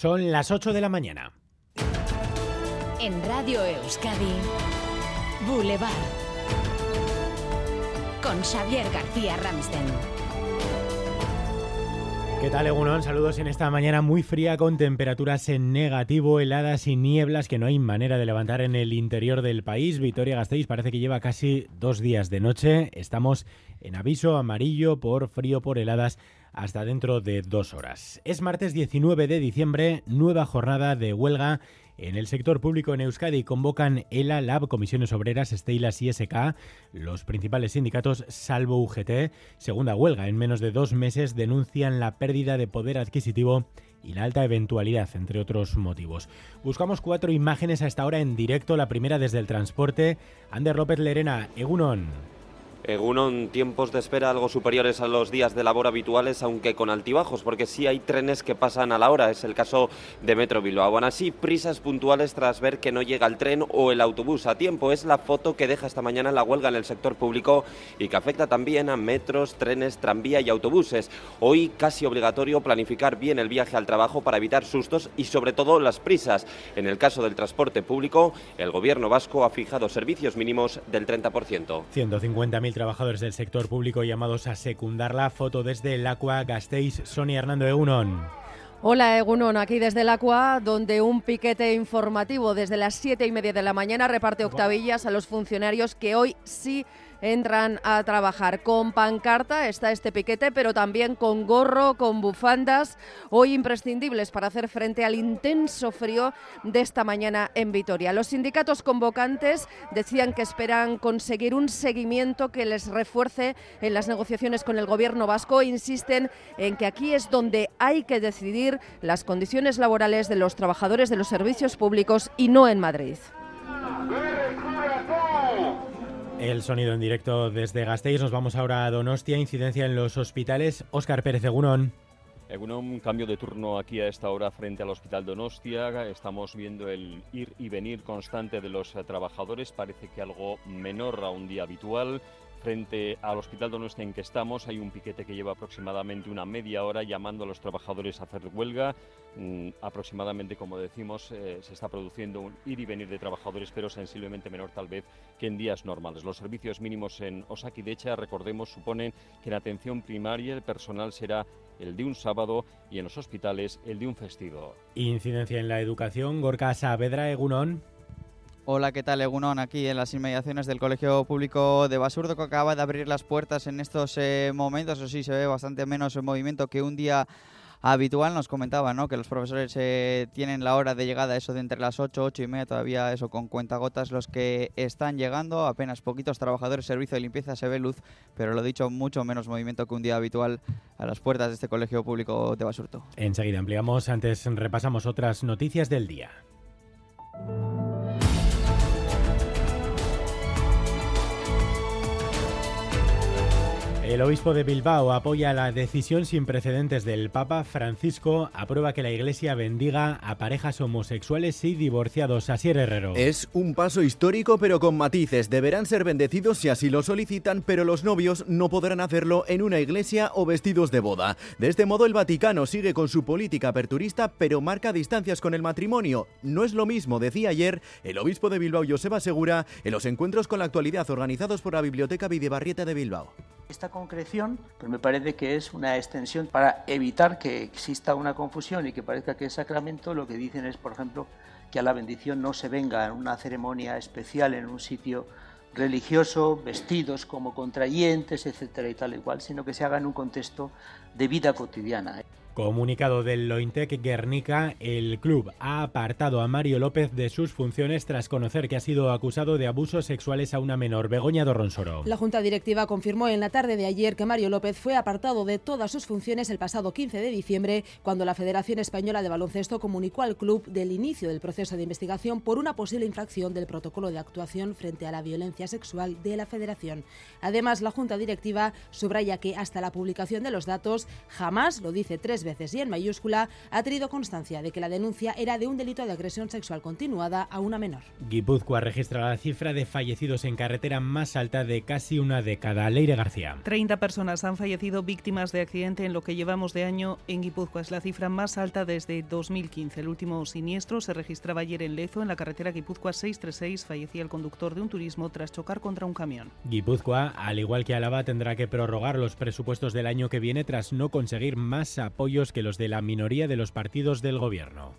Son las 8 de la mañana. En Radio Euskadi, Boulevard. Con Xavier García Ramsten. ¿Qué tal, Egunon? Saludos en esta mañana muy fría con temperaturas en negativo, heladas y nieblas que no hay manera de levantar en el interior del país. Vitoria-Gasteiz parece que lleva casi dos días de noche. Estamos en aviso amarillo por frío, por heladas hasta dentro de dos horas. Es martes 19 de diciembre, nueva jornada de huelga en el sector público en Euskadi convocan ELA, LAB, Comisiones Obreras, Estelas y SK, los principales sindicatos, salvo UGT. Segunda huelga, en menos de dos meses denuncian la pérdida de poder adquisitivo y la alta eventualidad, entre otros motivos. Buscamos cuatro imágenes a esta hora en directo, la primera desde el transporte. Ander López Lerena, Egunon. Egunon, tiempos de espera algo superiores a los días de labor habituales, aunque con altibajos, porque sí hay trenes que pasan a la hora, es el caso de Metro Bilbao. Aún así, prisas puntuales tras ver que no llega el tren o el autobús a tiempo. Es la foto que deja esta mañana la huelga en el sector público y que afecta también a metros, trenes, tranvía y autobuses. Hoy casi obligatorio planificar bien el viaje al trabajo para evitar sustos y sobre todo las prisas. En el caso del transporte público, el gobierno vasco ha fijado servicios mínimos del 30%. 150.000 trabajadores del sector público llamados a secundar la foto desde el Aqua Gasteiz. Sonia Hernando Egunon. Hola Egunon, aquí desde el Aqua, donde un piquete informativo desde las siete y media de la mañana reparte octavillas a los funcionarios que hoy sí entran a trabajar. Con pancarta está este piquete, pero también con gorro, con bufandas, hoy imprescindibles para hacer frente al intenso frío de esta mañana en Vitoria. Los sindicatos convocantes decían que esperan conseguir un seguimiento que les refuerce en las negociaciones con el gobierno vasco. Insisten en que aquí es donde hay que decidir las condiciones laborales de los trabajadores de los servicios públicos y no en Madrid. El sonido en directo desde Gasteiz. Nos vamos ahora a Donostia. Incidencia en los hospitales. Óscar Pérez Egunon. un cambio de turno aquí a esta hora frente al Hospital Donostia. Estamos viendo el ir y venir constante de los trabajadores. Parece que algo menor a un día habitual. Frente al Hospital Donostia en que estamos hay un piquete que lleva aproximadamente una media hora llamando a los trabajadores a hacer huelga. Mm, aproximadamente, como decimos, eh, se está produciendo un ir y venir de trabajadores, pero sensiblemente menor tal vez que en días normales. Los servicios mínimos en Osakidecha, recordemos, suponen que en atención primaria el personal será el de un sábado y en los hospitales el de un festivo. Incidencia en la educación, Gorka Saavedra, Egunon. Hola, ¿qué tal, Egunon? Aquí en las inmediaciones del Colegio Público de Basurdo, que acaba de abrir las puertas en estos eh, momentos. Eso sí, se ve bastante menos en movimiento que un día habitual. Nos comentaba ¿no? que los profesores eh, tienen la hora de llegada, eso de entre las 8, 8 y media, todavía eso con cuentagotas los que están llegando. Apenas poquitos trabajadores, servicio de limpieza, se ve luz, pero lo dicho, mucho menos movimiento que un día habitual a las puertas de este Colegio Público de Basurto. Enseguida ampliamos, antes repasamos otras noticias del día. El obispo de Bilbao apoya la decisión sin precedentes del Papa Francisco, aprueba que la Iglesia bendiga a parejas homosexuales y divorciados. Asier Herrero. Es un paso histórico pero con matices. Deberán ser bendecidos si así lo solicitan, pero los novios no podrán hacerlo en una iglesia o vestidos de boda. De este modo el Vaticano sigue con su política aperturista pero marca distancias con el matrimonio. No es lo mismo, decía ayer el obispo de Bilbao Joseba Segura en los encuentros con la actualidad organizados por la Biblioteca Videbarrieta de Bilbao esta concreción, pues me parece que es una extensión para evitar que exista una confusión y que parezca que es sacramento. Lo que dicen es, por ejemplo, que a la bendición no se venga en una ceremonia especial en un sitio religioso, vestidos como contrayentes, etcétera y tal y cual, sino que se haga en un contexto de vida cotidiana. Comunicado del Lointec Guernica, el club ha apartado a Mario López de sus funciones tras conocer que ha sido acusado de abusos sexuales a una menor, Begoña Dorronsoro. La Junta Directiva confirmó en la tarde de ayer que Mario López fue apartado de todas sus funciones el pasado 15 de diciembre, cuando la Federación Española de Baloncesto comunicó al club del inicio del proceso de investigación por una posible infracción del protocolo de actuación frente a la violencia sexual de la Federación. Además, la Junta Directiva subraya que hasta la publicación de los datos jamás, lo dice tres veces y en mayúscula, ha tenido constancia de que la denuncia era de un delito de agresión sexual continuada a una menor. Guipúzcoa registra la cifra de fallecidos en carretera más alta de casi una década. Leire García. 30 personas han fallecido víctimas de accidente en lo que llevamos de año en Guipúzcoa. Es la cifra más alta desde 2015. El último siniestro se registraba ayer en Lezo, en la carretera Guipúzcoa 636. Fallecía el conductor de un turismo tras chocar contra un camión. Guipúzcoa, al igual que Álava, tendrá que prorrogar los presupuestos del año que viene tras no conseguir más que los de la minoría de los partidos del gobierno.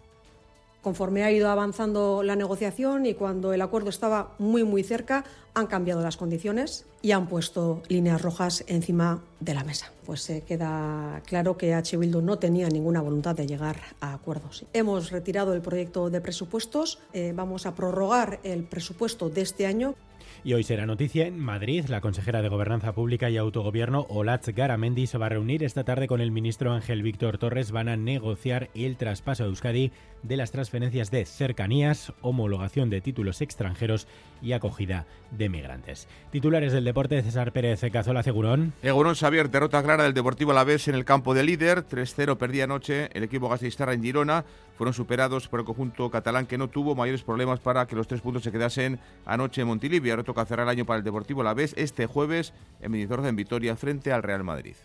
Conforme ha ido avanzando la negociación y cuando el acuerdo estaba muy muy cerca, han cambiado las condiciones y han puesto líneas rojas encima de la mesa. Pues se queda claro que H. Bildu no tenía ninguna voluntad de llegar a acuerdos. Hemos retirado el proyecto de presupuestos, eh, vamos a prorrogar el presupuesto de este año. Y hoy será noticia en Madrid. La consejera de Gobernanza Pública y Autogobierno, Olatz Garamendi, se va a reunir esta tarde con el ministro Ángel Víctor Torres. Van a negociar el traspaso a Euskadi de las transferencias de cercanías, homologación de títulos extranjeros y acogida de migrantes. Titulares del deporte, César Pérez Cazola Cegurón. Egurón Xavier, derrota clara del Deportivo Alavés en el campo de líder. 3-0 perdía anoche el equipo gasteiztarra en Girona. Fueron superados por el conjunto catalán que no tuvo mayores problemas para que los tres puntos se quedasen anoche en Montilivia. Toca cerrar el año para el Deportivo Alavés este jueves en Medizorza en Vitoria frente al Real Madrid.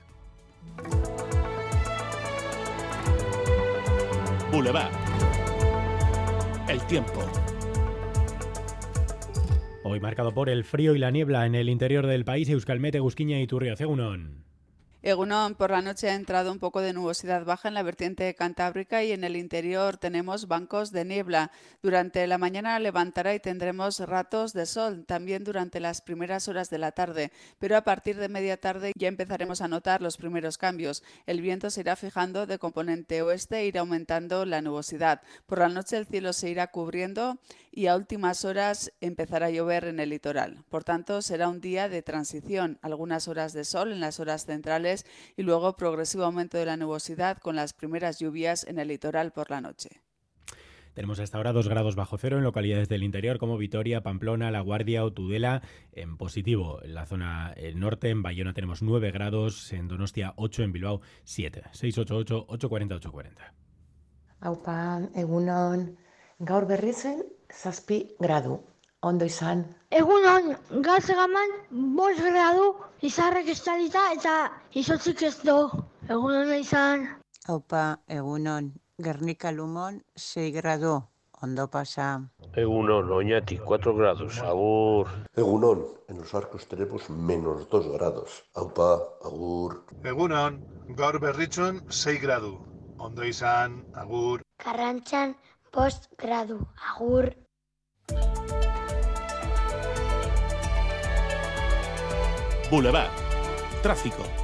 Boulevard. El tiempo. Hoy marcado por el frío y la niebla en el interior del país, Euskalmete, Gusquiña y Turrio Cegunón. Egunon, por la noche ha entrado un poco de nubosidad baja en la vertiente cantábrica y en el interior tenemos bancos de niebla. Durante la mañana levantará y tendremos ratos de sol, también durante las primeras horas de la tarde, pero a partir de media tarde ya empezaremos a notar los primeros cambios. El viento se irá fijando de componente oeste e irá aumentando la nubosidad. Por la noche el cielo se irá cubriendo y a últimas horas empezará a llover en el litoral. Por tanto, será un día de transición, algunas horas de sol en las horas centrales y luego progresivo aumento de la nubosidad con las primeras lluvias en el litoral por la noche. Tenemos hasta ahora 2 grados bajo cero en localidades del interior como Vitoria, Pamplona, La Guardia o Tudela. En positivo, en la zona norte, en Bayona tenemos 9 grados, en Donostia 8, en Bilbao 7. 688-840-840. Aupa, egunon, gaur berrizen, zazpi gradu. Ondo izan. Egunon, gaur segaman, bost gradu, izarrek estalita eta izotzik ez do. Egunon izan. Aupa, egunon, Gernika Lumon, 6 gradu. Ondo pasa. Egunon, Oñati, 4 grados. Agur. Egunon, en los arcos tenemos menos 2 grados. Aupa, agur. Egunon, gaur berritzon 6 gradu. Ondo izan, agur. Karrantzan, bost gradu. Agur. Boulevard. Tráfico.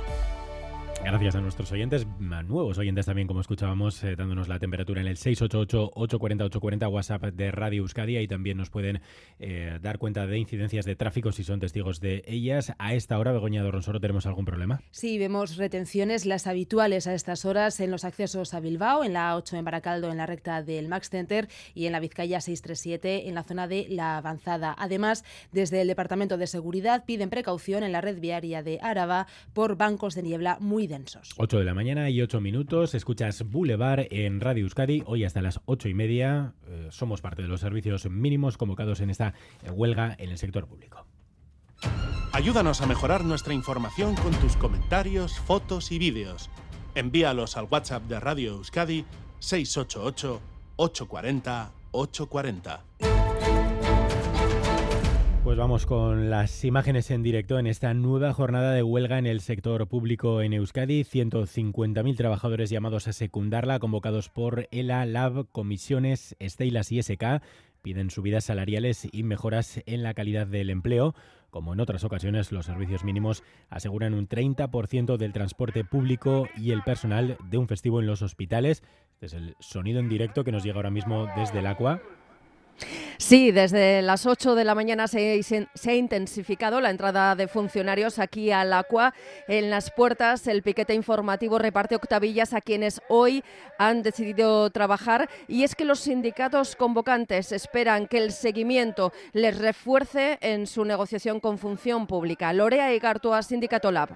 Gracias a nuestros oyentes, a nuevos oyentes también, como escuchábamos, eh, dándonos la temperatura en el 688-840-840 WhatsApp de Radio Euskadi y también nos pueden eh, dar cuenta de incidencias de tráfico si son testigos de ellas. A esta hora, Begoña Dorronsoro, ¿tenemos algún problema? Sí, vemos retenciones, las habituales a estas horas en los accesos a Bilbao, en la 8 en Baracaldo, en la recta del Max Center y en la Vizcaya 637 en la zona de La Avanzada. Además, desde el Departamento de Seguridad piden precaución en la red viaria de Áraba por bancos de niebla muy densos. 8 de la mañana y 8 minutos. Escuchas Boulevard en Radio Euskadi. Hoy hasta las 8 y media eh, somos parte de los servicios mínimos convocados en esta eh, huelga en el sector público. Ayúdanos a mejorar nuestra información con tus comentarios, fotos y vídeos. Envíalos al WhatsApp de Radio Euskadi 688 840 840. Pues vamos con las imágenes en directo en esta nueva jornada de huelga en el sector público en Euskadi. 150.000 trabajadores llamados a secundarla, convocados por ELA, LAB, Comisiones, Estelas y SK, piden subidas salariales y mejoras en la calidad del empleo. Como en otras ocasiones, los servicios mínimos aseguran un 30% del transporte público y el personal de un festivo en los hospitales. Este es el sonido en directo que nos llega ahora mismo desde el Aqua. Sí, desde las 8 de la mañana se, ha intensificado la entrada de funcionarios aquí al Aqua. En las puertas, el piquete informativo reparte octavillas a quienes hoy han decidido trabajar. Y es que los sindicatos convocantes esperan que el seguimiento les refuerce en su negociación con función pública. Lorea Igartua, Sindicato Lab.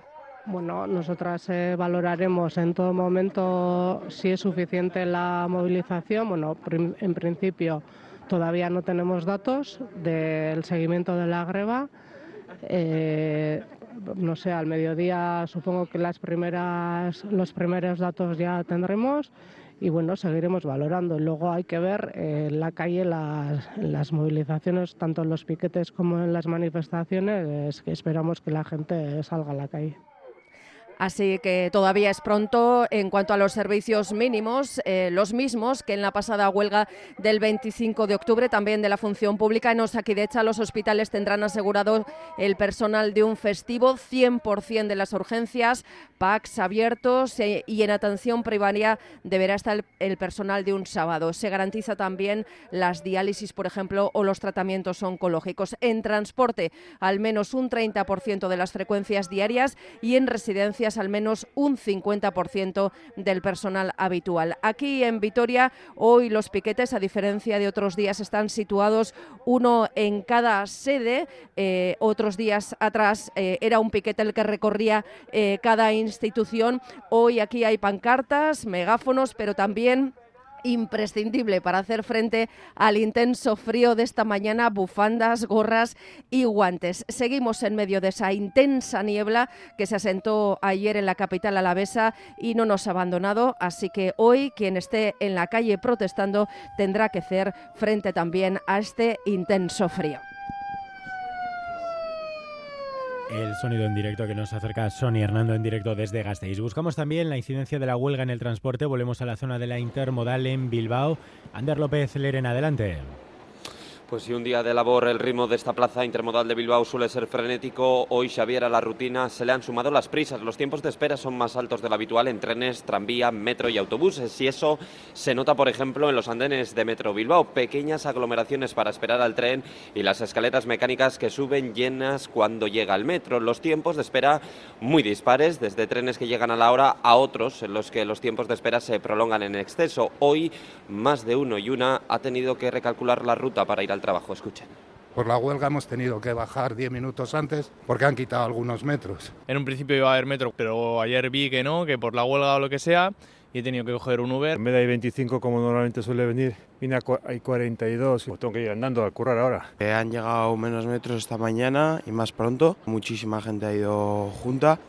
Bueno, nosotras eh, valoraremos en todo momento si es suficiente la movilización. Bueno, en principio todavía no tenemos datos del seguimiento de la greva. Eh, no sé, al mediodía supongo que las primeras, los primeros datos ya tendremos y bueno, seguiremos valorando. Luego hay que ver en la calle las, las, movilizaciones, tanto en los piquetes como en las manifestaciones, que esperamos que la gente salga a la calle. Así que todavía es pronto en cuanto a los servicios mínimos, eh, los mismos que en la pasada huelga del 25 de octubre, también de la función pública. En Osakidecha los hospitales tendrán asegurado el personal de un festivo, 100% de las urgencias, PACs abiertos eh, y en atención primaria deberá estar el personal de un sábado. Se garantiza también las diálisis, por ejemplo, o los tratamientos oncológicos. En transporte, al menos un 30% de las frecuencias diarias y en residencia al menos un 50% del personal habitual. Aquí en Vitoria, hoy los piquetes, a diferencia de otros días, están situados uno en cada sede. Eh, otros días atrás eh, era un piquete el que recorría eh, cada institución. Hoy aquí hay pancartas, megáfonos, pero también imprescindible para hacer frente al intenso frío de esta mañana, bufandas, gorras y guantes. Seguimos en medio de esa intensa niebla que se asentó ayer en la capital alavesa y no nos ha abandonado, así que hoy quien esté en la calle protestando tendrá que hacer frente también a este intenso frío. El sonido en directo que nos acerca Sony Hernando en directo desde Gasteiz. Buscamos también la incidencia de la huelga en el transporte. Volvemos a la zona de la intermodal en Bilbao. Ander López Leren, adelante. Pues si un día de labor el ritmo de esta plaza intermodal de Bilbao suele ser frenético, hoy Xavier a la rutina se le han sumado las prisas. Los tiempos de espera son más altos de lo habitual en trenes, tranvía, metro y autobuses. Y eso se nota, por ejemplo, en los andenes de Metro Bilbao. Pequeñas aglomeraciones para esperar al tren y las escaleras mecánicas que suben llenas cuando llega el metro. Los tiempos de espera muy dispares, desde trenes que llegan a la hora a otros en los que los tiempos de espera se prolongan en exceso. Hoy más de uno y una ha tenido que recalcular la ruta para ir al trabajo. Escuchen. Por la huelga hemos tenido que bajar 10 minutos antes porque han quitado algunos metros. En un principio iba a haber metro, pero ayer vi que no, que por la huelga o lo que sea, y he tenido que coger un Uber. En vez de 25 como normalmente suele venir, vine a 42 y tengo que ir andando a currar ahora. Eh, han llegado menos metros esta mañana y más pronto. Muchísima gente ha ido junta.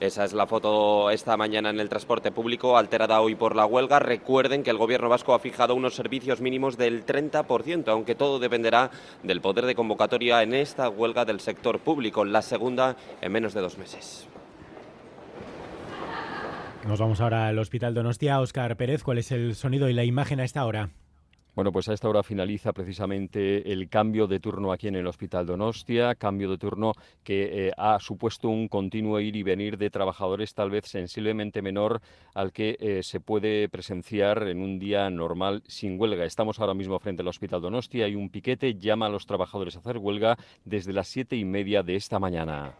Esa es la foto esta mañana en el transporte público, alterada hoy por la huelga. Recuerden que el gobierno vasco ha fijado unos servicios mínimos del 30%, aunque todo dependerá del poder de convocatoria en esta huelga del sector público, la segunda en menos de dos meses. Nos vamos ahora al Hospital Donostia. Óscar Pérez, ¿cuál es el sonido y la imagen a esta hora? Bueno, pues a esta hora finaliza precisamente el cambio de turno aquí en el Hospital Donostia, cambio de turno que eh, ha supuesto un continuo ir y venir de trabajadores tal vez sensiblemente menor al que eh, se puede presenciar en un día normal sin huelga. Estamos ahora mismo frente al Hospital Donostia, hay un piquete, llama a los trabajadores a hacer huelga desde las siete y media de esta mañana.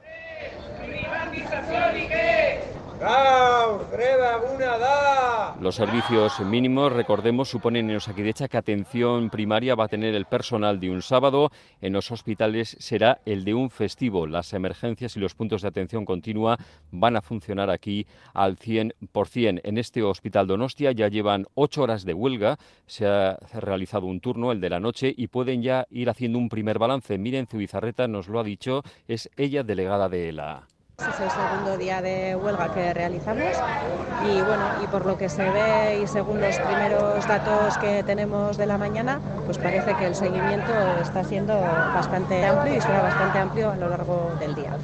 Los servicios mínimos, recordemos, suponen en Osakidecha que atención primaria va a tener el personal de un sábado, en los hospitales será el de un festivo. Las emergencias y los puntos de atención continua van a funcionar aquí al 100%. En este hospital Donostia ya llevan ocho horas de huelga, se ha realizado un turno, el de la noche, y pueden ya ir haciendo un primer balance. Miren, Zubizarreta nos lo ha dicho, es ella delegada de ELA. Es el segundo día de huelga que realizamos y bueno, y por lo que se ve y según los primeros datos que tenemos de la mañana, pues parece que el seguimiento está siendo bastante amplio y será bastante amplio a lo largo del día.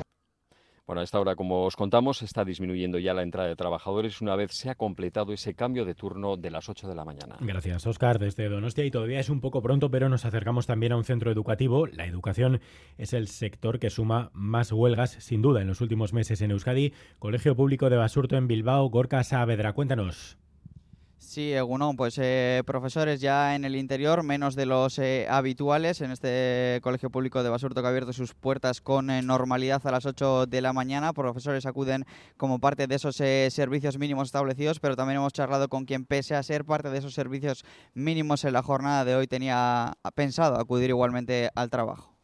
Bueno, a esta hora, como os contamos, está disminuyendo ya la entrada de trabajadores una vez se ha completado ese cambio de turno de las 8 de la mañana. Gracias, Oscar, desde Donostia. Y todavía es un poco pronto, pero nos acercamos también a un centro educativo. La educación es el sector que suma más huelgas, sin duda, en los últimos meses en Euskadi. Colegio Público de Basurto en Bilbao, Gorka Saavedra. Cuéntanos. Sí, Egunon, pues eh, profesores ya en el interior, menos de los eh, habituales en este colegio público de Basurto que ha abierto sus puertas con eh, normalidad a las 8 de la mañana. Profesores acuden como parte de esos servicios mínimos establecidos, pero también hemos charlado con quien, pese a ser parte de esos servicios mínimos en la jornada de hoy, tenía pensado acudir igualmente al trabajo.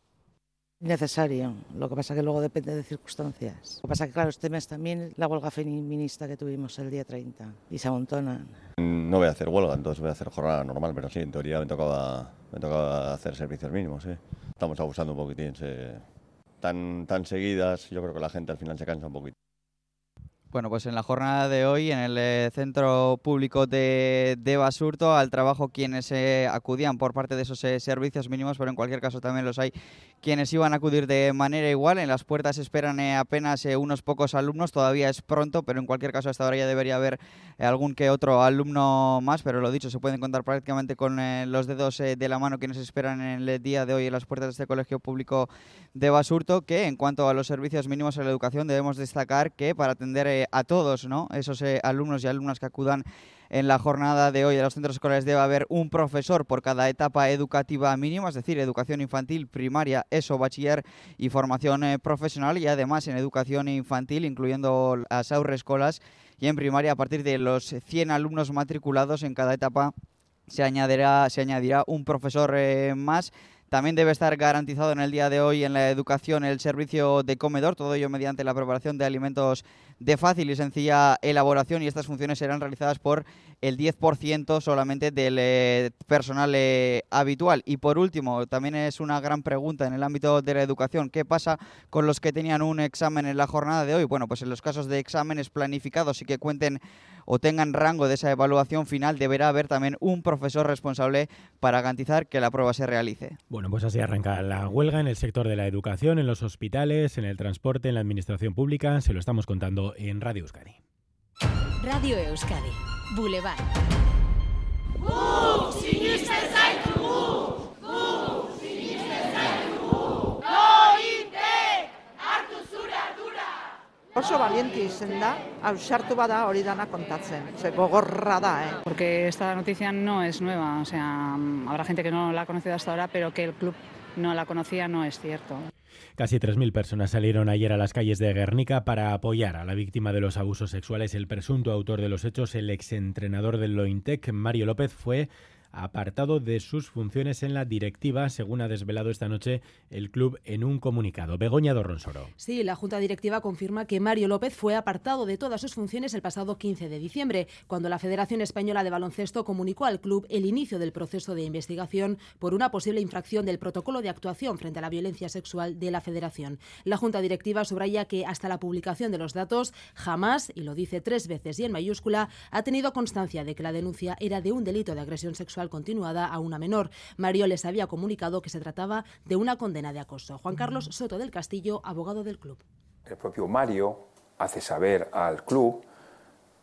Necesario, lo que pasa que luego depende de circunstancias. Lo que pasa que, claro, este mes también la huelga feminista que tuvimos el día 30 y se amontonan. No voy a hacer huelga, entonces voy a hacer jornada normal, pero sí, en teoría me tocaba, me tocaba hacer servicios mínimos, sí. Estamos abusando un poquitín, tan, tan seguidas, yo creo que la gente al final se cansa un poquito. Bueno, pues en la jornada de hoy, en el eh, Centro Público de, de Basurto, al trabajo quienes eh, acudían por parte de esos eh, servicios mínimos, pero en cualquier caso también los hay quienes iban a acudir de manera igual. En las puertas esperan apenas unos pocos alumnos, todavía es pronto, pero en cualquier caso hasta ahora ya debería haber algún que otro alumno más, pero lo dicho, se pueden contar prácticamente con los dedos de la mano quienes esperan en el día de hoy en las puertas de este Colegio Público de Basurto, que en cuanto a los servicios mínimos en la educación debemos destacar que para atender eh, a todos ¿no? esos eh, alumnos y alumnas que acudan en la jornada de hoy de los centros escolares debe haber un profesor por cada etapa educativa mínima, es decir, educación infantil, primaria, ESO, bachiller y formación eh, profesional y además en educación infantil, incluyendo las escolas y en primaria a partir de los 100 alumnos matriculados en cada etapa se añadirá, se añadirá un profesor eh, más. También debe estar garantizado en el día de hoy en la educación el servicio de comedor, todo ello mediante la preparación de alimentos de fácil y sencilla elaboración y estas funciones serán realizadas por el 10% solamente del eh, personal eh, habitual. Y por último, también es una gran pregunta en el ámbito de la educación, ¿qué pasa con los que tenían un examen en la jornada de hoy? Bueno, pues en los casos de exámenes planificados y que cuenten o tengan rango de esa evaluación final, deberá haber también un profesor responsable para garantizar que la prueba se realice. Bueno, pues así arranca la huelga en el sector de la educación, en los hospitales, en el transporte, en la administración pública. Se lo estamos contando en Radio Euskadi. Radio Euskadi, Boulevard. Guk sinisten zaitugu, guk sinisten zaitugu, goitek hartu zure ardura. Oso valiente izen da, ausartu bada hori dana kontatzen. Ze gogorra da, eh? Porque esta noticia no es nueva, o sea, habrá gente que no la ha conocido hasta ahora, pero que el club no la conocía no es cierto. Casi 3.000 personas salieron ayer a las calles de Guernica para apoyar a la víctima de los abusos sexuales. El presunto autor de los hechos, el exentrenador del Lointec, Mario López, fue apartado de sus funciones en la directiva, según ha desvelado esta noche el club en un comunicado. Begoña Dorronsoro. Sí, la Junta Directiva confirma que Mario López fue apartado de todas sus funciones el pasado 15 de diciembre, cuando la Federación Española de Baloncesto comunicó al club el inicio del proceso de investigación por una posible infracción del protocolo de actuación frente a la violencia sexual de la Federación. La Junta Directiva subraya que hasta la publicación de los datos jamás, y lo dice tres veces y en mayúscula, ha tenido constancia de que la denuncia era de un delito de agresión sexual continuada a una menor. Mario les había comunicado que se trataba de una condena de acoso. Juan Carlos Soto del Castillo, abogado del club. El propio Mario hace saber al club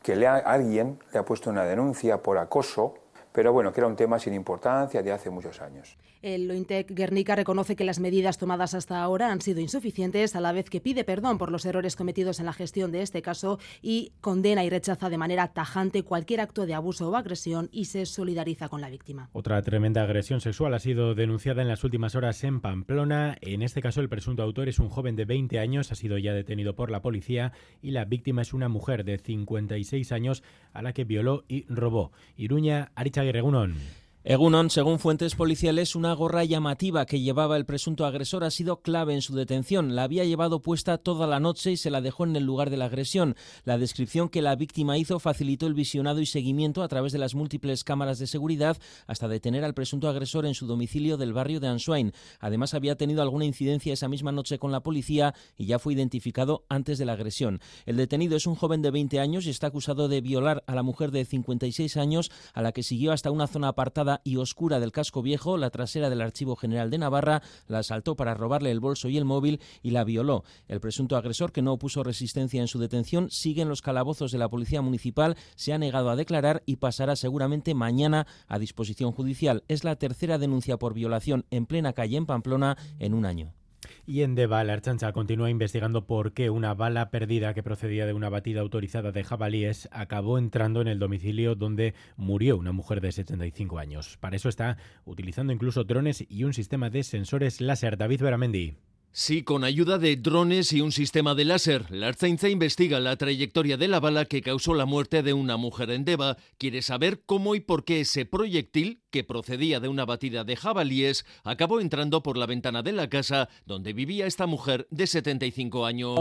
que le ha- alguien le ha puesto una denuncia por acoso, pero bueno, que era un tema sin importancia de hace muchos años. El Lointec Guernica reconoce que las medidas tomadas hasta ahora han sido insuficientes, a la vez que pide perdón por los errores cometidos en la gestión de este caso y condena y rechaza de manera tajante cualquier acto de abuso o agresión y se solidariza con la víctima. Otra tremenda agresión sexual ha sido denunciada en las últimas horas en Pamplona. En este caso, el presunto autor es un joven de 20 años, ha sido ya detenido por la policía y la víctima es una mujer de 56 años a la que violó y robó. Iruña, Arichaguirre, Egunon. Egunon, según fuentes policiales, una gorra llamativa que llevaba el presunto agresor ha sido clave en su detención. La había llevado puesta toda la noche y se la dejó en el lugar de la agresión. La descripción que la víctima hizo facilitó el visionado y seguimiento a través de las múltiples cámaras de seguridad hasta detener al presunto agresor en su domicilio del barrio de Answain. Además, había tenido alguna incidencia esa misma noche con la policía y ya fue identificado antes de la agresión. El detenido es un joven de 20 años y está acusado de violar a la mujer de 56 años a la que siguió hasta una zona apartada y oscura del casco viejo, la trasera del Archivo General de Navarra, la asaltó para robarle el bolso y el móvil y la violó. El presunto agresor, que no opuso resistencia en su detención, sigue en los calabozos de la Policía Municipal, se ha negado a declarar y pasará seguramente mañana a disposición judicial. Es la tercera denuncia por violación en plena calle en Pamplona en un año. Y en Deva, la Archancha continúa investigando por qué una bala perdida que procedía de una batida autorizada de jabalíes acabó entrando en el domicilio donde murió una mujer de 75 años. Para eso está utilizando incluso drones y un sistema de sensores láser. David Beramendi. Sí, con ayuda de drones y un sistema de láser, la Arzainza investiga la trayectoria de la bala que causó la muerte de una mujer en Deva. Quiere saber cómo y por qué ese proyectil que procedía de una batida de jabalíes, acabó entrando por la ventana de la casa donde vivía esta mujer de 75 años.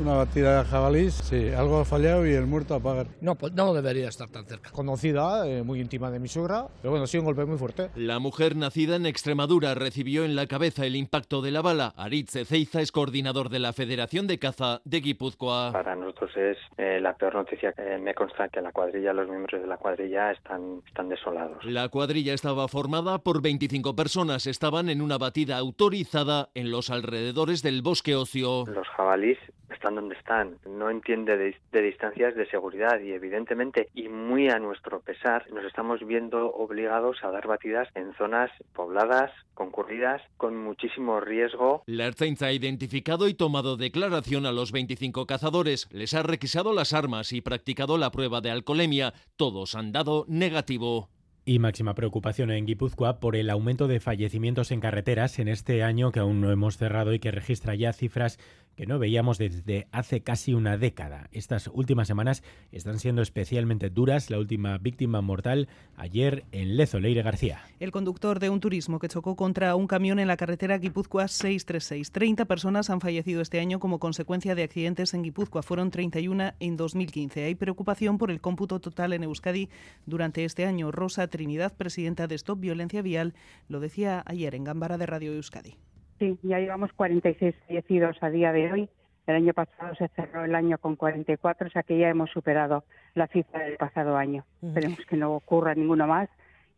Una batida de jabalís, sí, algo ha fallado y el muerto a pagar. No, pues no debería estar tan cerca. Conocida, eh, muy íntima de mi suegra, pero bueno, sí un golpe muy fuerte. La mujer nacida en Extremadura recibió en la cabeza el impacto de la bala. Aritz Ezeiza es coordinador de la Federación de Caza de Guipúzcoa. Para nosotros es eh, la peor noticia. Eh, me consta que la cuadrilla, los miembros de la cuadrilla están, están desolados. La cuadrilla estaba formada por 25 personas. Estaban en una batida autorizada en los alrededores del bosque ocio. Los jabalís están donde están, no entiende de, de, distancias de seguridad y evidentemente y muy a nuestro pesar nos estamos viendo obligados a dar batidas en zonas pobladas, concurridas, con muchísimo riesgo. La Ertzaintza ha identificado y tomado declaración a los 25 cazadores, les ha requisado las armas y practicado la prueba de alcoholemia, todos han dado negativo. Y máxima preocupación en Guipúzcoa por el aumento de fallecimientos en carreteras en este año que aún no hemos cerrado y que registra ya cifras que no veíamos desde hace casi una década. Estas últimas semanas están siendo especialmente duras. La última víctima mortal ayer en Lezo, Leire García. El conductor de un turismo que chocó contra un camión en la carretera Guipúzcoa 636. 30 personas han fallecido este año como consecuencia de accidentes en Guipúzcoa. Fueron 31 en 2015. Hay preocupación por el cómputo total en Euskadi durante este año. Rosa Trinidad, presidenta de Stop Violencia Vial, lo decía ayer en Gambara de Radio Euskadi. Sí, ya llevamos 46 fallecidos a día de hoy. El año pasado se cerró el año con 44, o sea que ya hemos superado la cifra del pasado año. Uh -huh. Esperemos que no ocurra ninguno más.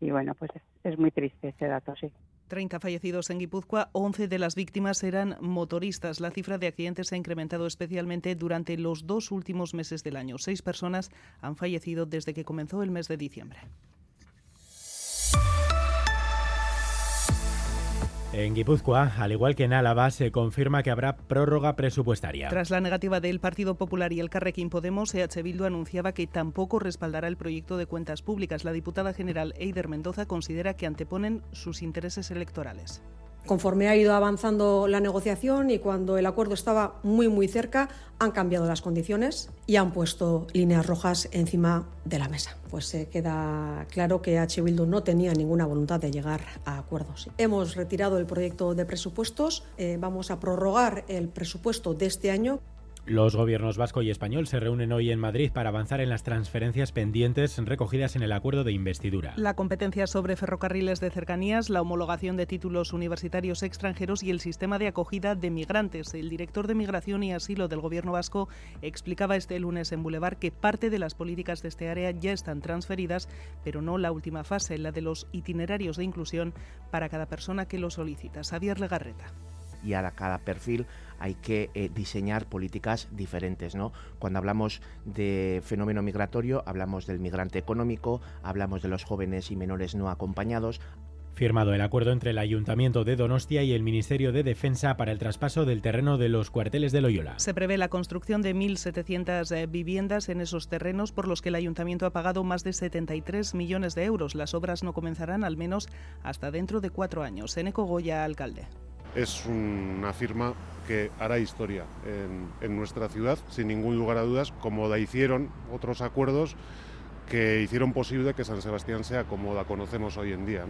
Y bueno, pues es, es muy triste ese dato, sí. 30 fallecidos en Guipúzcoa, 11 de las víctimas eran motoristas. La cifra de accidentes se ha incrementado especialmente durante los dos últimos meses del año. Seis personas han fallecido desde que comenzó el mes de diciembre. En Guipúzcoa, al igual que en Álava, se confirma que habrá prórroga presupuestaria. Tras la negativa del Partido Popular y el Carrequín Podemos, EH Bildu anunciaba que tampoco respaldará el proyecto de cuentas públicas. La diputada general Eider Mendoza considera que anteponen sus intereses electorales. Conforme ha ido avanzando la negociación y cuando el acuerdo estaba muy muy cerca, han cambiado las condiciones y han puesto líneas rojas encima de la mesa. Pues se queda claro que H. Bildu no tenía ninguna voluntad de llegar a acuerdos. Hemos retirado el proyecto de presupuestos, eh, vamos a prorrogar el presupuesto de este año. Los gobiernos vasco y español se reúnen hoy en Madrid para avanzar en las transferencias pendientes recogidas en el acuerdo de investidura. La competencia sobre ferrocarriles de cercanías, la homologación de títulos universitarios extranjeros y el sistema de acogida de migrantes. El director de Migración y Asilo del gobierno vasco explicaba este lunes en Boulevard que parte de las políticas de este área ya están transferidas, pero no la última fase, la de los itinerarios de inclusión para cada persona que lo solicita. Xavier Legarreta y a cada perfil hay que eh, diseñar políticas diferentes. ¿no? Cuando hablamos de fenómeno migratorio, hablamos del migrante económico, hablamos de los jóvenes y menores no acompañados, Firmado el acuerdo entre el Ayuntamiento de Donostia y el Ministerio de Defensa para el traspaso del terreno de los cuarteles de Loyola. Se prevé la construcción de 1.700 viviendas en esos terrenos por los que el Ayuntamiento ha pagado más de 73 millones de euros. Las obras no comenzarán al menos hasta dentro de cuatro años. Eneco Goya, alcalde es una firma que hará historia en, nuestra ciudad, sin ningún lugar a dudas, como la hicieron otros acuerdos que hicieron posible que San Sebastián sea como la conocemos hoy en día.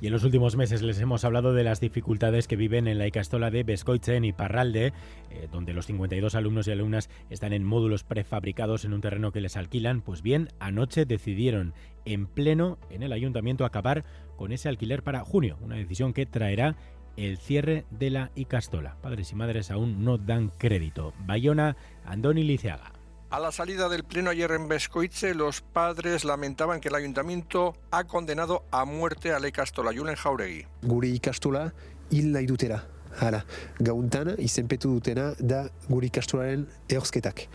Y en los últimos meses les hemos hablado de las dificultades que viven en la Icastola de Bescoitzen y Parralde, eh, donde los 52 alumnos y alumnas están en módulos prefabricados en un terreno que les alquilan. Pues bien, anoche decidieron en pleno en el ayuntamiento acabar con ese alquiler para junio, una decisión que traerá el cierre de la Icastola. Padres y madres aún no dan crédito. Bayona, Andoni Liceaga. A la salida del pleno ayer en Bescoitze, los padres lamentaban que el ayuntamiento ha condenado a muerte a la Ikastola, Julen Jauregui. Gure ikastola hil nahi dutera. Hala, gauntan izenpetu dutena da gure ikastolaren ehorzketak.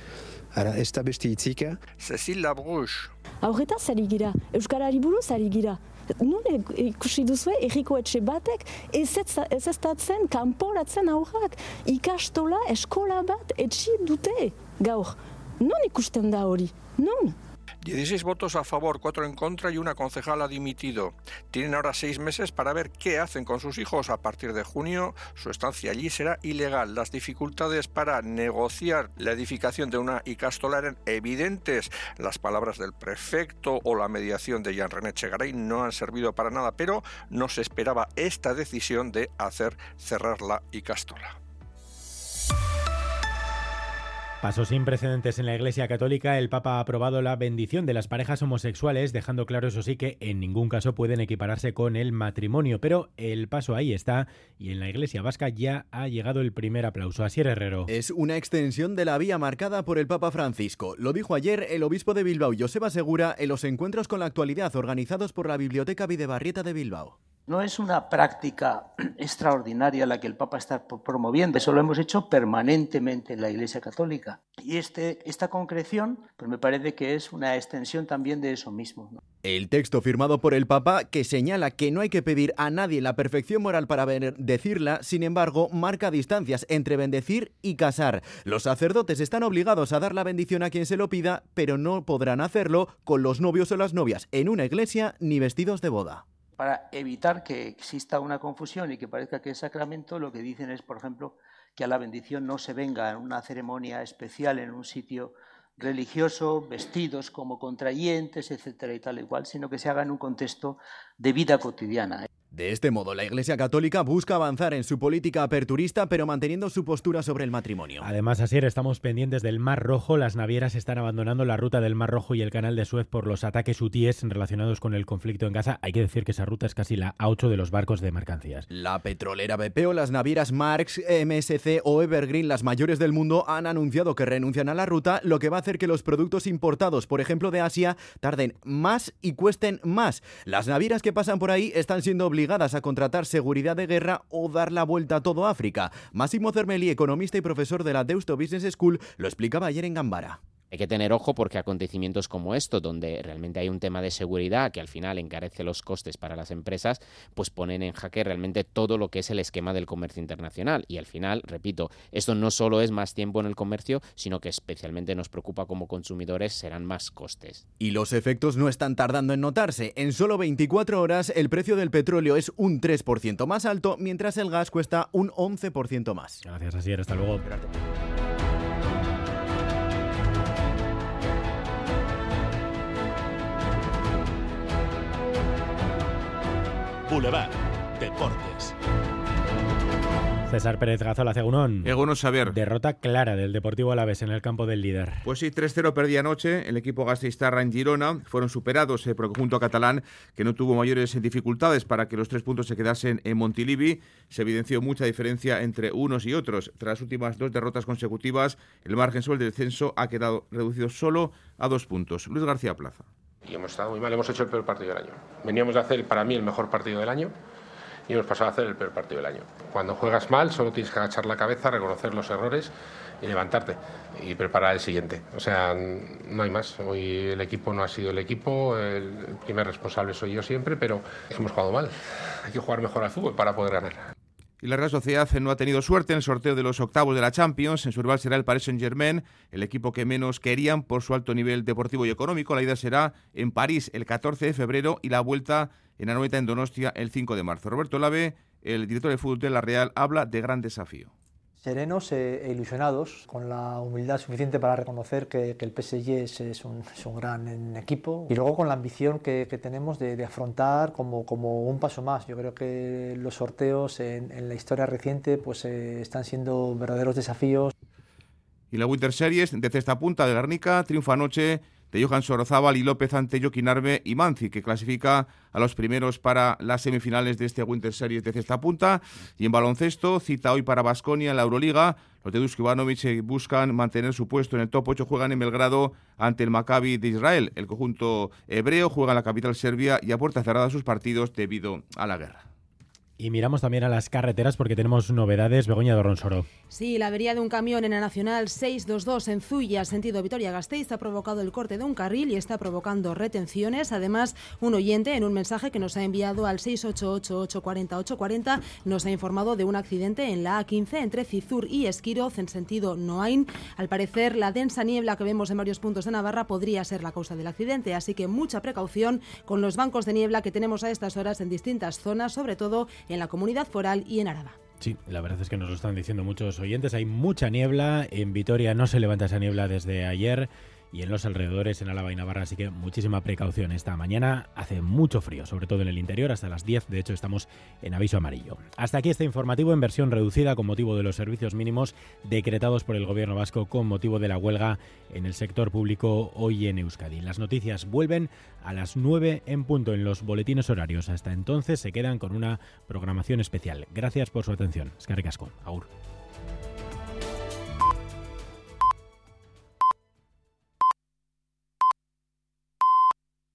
Hala, ez da beste hitzika. Cecil Labrouche. Aurretaz ari gira, Euskarari buruz ari gira. Nun ikusi duzue, erriko etxe batek, ez eztatzen, kanporatzen aurrak, ikastola, eskola bat, etxi dute, gaur. Non ikusten da hori? Non? 16 votos a favor, 4 en contra y una concejal ha dimitido. Tienen ahora seis meses para ver qué hacen con sus hijos. A partir de junio, su estancia allí será ilegal. Las dificultades para negociar la edificación de una Icastola eran evidentes. Las palabras del prefecto o la mediación de Jean-René Chegaray no han servido para nada, pero no se esperaba esta decisión de hacer cerrar la Icastola. Paso sin precedentes en la Iglesia Católica, el Papa ha aprobado la bendición de las parejas homosexuales, dejando claro eso sí que en ningún caso pueden equipararse con el matrimonio, pero el paso ahí está y en la Iglesia Vasca ya ha llegado el primer aplauso. Así Herrero. Es una extensión de la vía marcada por el Papa Francisco. Lo dijo ayer el obispo de Bilbao, Joseba Segura, en los encuentros con la actualidad organizados por la Biblioteca Videbarrieta de Bilbao. No es una práctica extraordinaria la que el Papa está promoviendo, eso lo hemos hecho permanentemente en la Iglesia Católica. Y este, esta concreción pues me parece que es una extensión también de eso mismo. El texto firmado por el Papa, que señala que no hay que pedir a nadie la perfección moral para bendecirla, sin embargo, marca distancias entre bendecir y casar. Los sacerdotes están obligados a dar la bendición a quien se lo pida, pero no podrán hacerlo con los novios o las novias en una iglesia ni vestidos de boda para evitar que exista una confusión y que parezca que es sacramento, lo que dicen es, por ejemplo, que a la bendición no se venga en una ceremonia especial en un sitio religioso, vestidos como contrayentes, etcétera y tal igual, sino que se haga en un contexto de vida cotidiana. De este modo, la Iglesia Católica busca avanzar en su política aperturista, pero manteniendo su postura sobre el matrimonio. Además, así estamos pendientes del Mar Rojo. Las navieras están abandonando la ruta del Mar Rojo y el canal de Suez por los ataques hutíes relacionados con el conflicto en Gaza. Hay que decir que esa ruta es casi la A8 de los barcos de mercancías. La petrolera BP o las navieras Marx, MSC o Evergreen, las mayores del mundo, han anunciado que renuncian a la ruta, lo que va a hacer que los productos importados, por ejemplo de Asia, tarden más y cuesten más. Las navieras que pasan por ahí están siendo obligadas a contratar seguridad de guerra o dar la vuelta a todo África. Máximo Cermeli, economista y profesor de la Deusto Business School, lo explicaba ayer en Gambara. Hay que tener ojo porque acontecimientos como esto, donde realmente hay un tema de seguridad que al final encarece los costes para las empresas, pues ponen en jaque realmente todo lo que es el esquema del comercio internacional. Y al final, repito, esto no solo es más tiempo en el comercio, sino que especialmente nos preocupa como consumidores serán más costes. Y los efectos no están tardando en notarse. En solo 24 horas el precio del petróleo es un 3% más alto, mientras el gas cuesta un 11% más. Gracias, Asier. Hasta luego. Boulevard Deportes. César Pérez Gazola, Cegunón. Eguno Xavier. Derrota clara del Deportivo Alavés en el campo del líder. Pues sí, 3-0 perdía anoche el equipo gasteiztarra en Girona. Fueron superados eh, por el conjunto catalán, que no tuvo mayores dificultades para que los tres puntos se quedasen en Montilivi. Se evidenció mucha diferencia entre unos y otros. Tras las últimas dos derrotas consecutivas, el margen sobre el descenso ha quedado reducido solo a dos puntos. Luis García Plaza. Y hemos estado muy mal, hemos hecho el peor partido del año. Veníamos de hacer para mí el mejor partido del año y hemos pasado a hacer el peor partido del año. Cuando juegas mal, solo tienes que agachar la cabeza, reconocer los errores y levantarte y preparar el siguiente. O sea, no hay más. Hoy el equipo no ha sido el equipo, el primer responsable soy yo siempre, pero hemos jugado mal. Hay que jugar mejor al fútbol para poder ganar. Y la Real Sociedad no ha tenido suerte en el sorteo de los octavos de la Champions. En su rival será el Paris Saint-Germain, el equipo que menos querían por su alto nivel deportivo y económico. La ida será en París el 14 de febrero y la vuelta en Anoeta en Donostia el 5 de marzo. Roberto Lave, el director de fútbol de la Real, habla de gran desafío serenos e ilusionados, con la humildad suficiente para reconocer que, que el PSG es, es, un, es, un, gran equipo y luego con la ambición que, que tenemos de, de, afrontar como, como un paso más. Yo creo que los sorteos en, en la historia reciente pues, eh, están siendo verdaderos desafíos. Y la Winter Series de cesta punta de Garnica triunfa anoche de Johan Sorozábal y López ante Joaquín Arbe y Manzi, que clasifica a los primeros para las semifinales de este Winter Series de cesta punta. Y en baloncesto, cita hoy para Basconia en la Euroliga. Los de Dusko Ivanovic buscan mantener su puesto en el top 8. Juegan en Belgrado ante el Maccabi de Israel. El conjunto hebreo juega en la capital serbia y a puerta cerrada sus partidos debido a la guerra. Y miramos también a las carreteras porque tenemos novedades. Begoña de Ronsoro. Sí, la avería de un camión en la Nacional 622 en Zuya, sentido Vitoria-Gasteiz, ha provocado el corte de un carril y está provocando retenciones. Además, un oyente en un mensaje que nos ha enviado al 688-840-840 nos ha informado de un accidente en la A15 entre Cizur y Esquiroz en sentido Noain. Al parecer, la densa niebla que vemos en varios puntos de Navarra podría ser la causa del accidente, así que mucha precaución con los bancos de niebla que tenemos a estas horas en distintas zonas, sobre todo en la comunidad foral y en Araba. Sí, la verdad es que nos lo están diciendo muchos oyentes. Hay mucha niebla. En Vitoria no se levanta esa niebla desde ayer y en los alrededores, en Álava y Navarra, así que muchísima precaución. Esta mañana hace mucho frío, sobre todo en el interior, hasta las 10, de hecho estamos en aviso amarillo. Hasta aquí este informativo en versión reducida con motivo de los servicios mínimos decretados por el gobierno vasco con motivo de la huelga en el sector público hoy en Euskadi. Las noticias vuelven a las 9 en punto en los boletines horarios. Hasta entonces se quedan con una programación especial. Gracias por su atención. Es que Agur.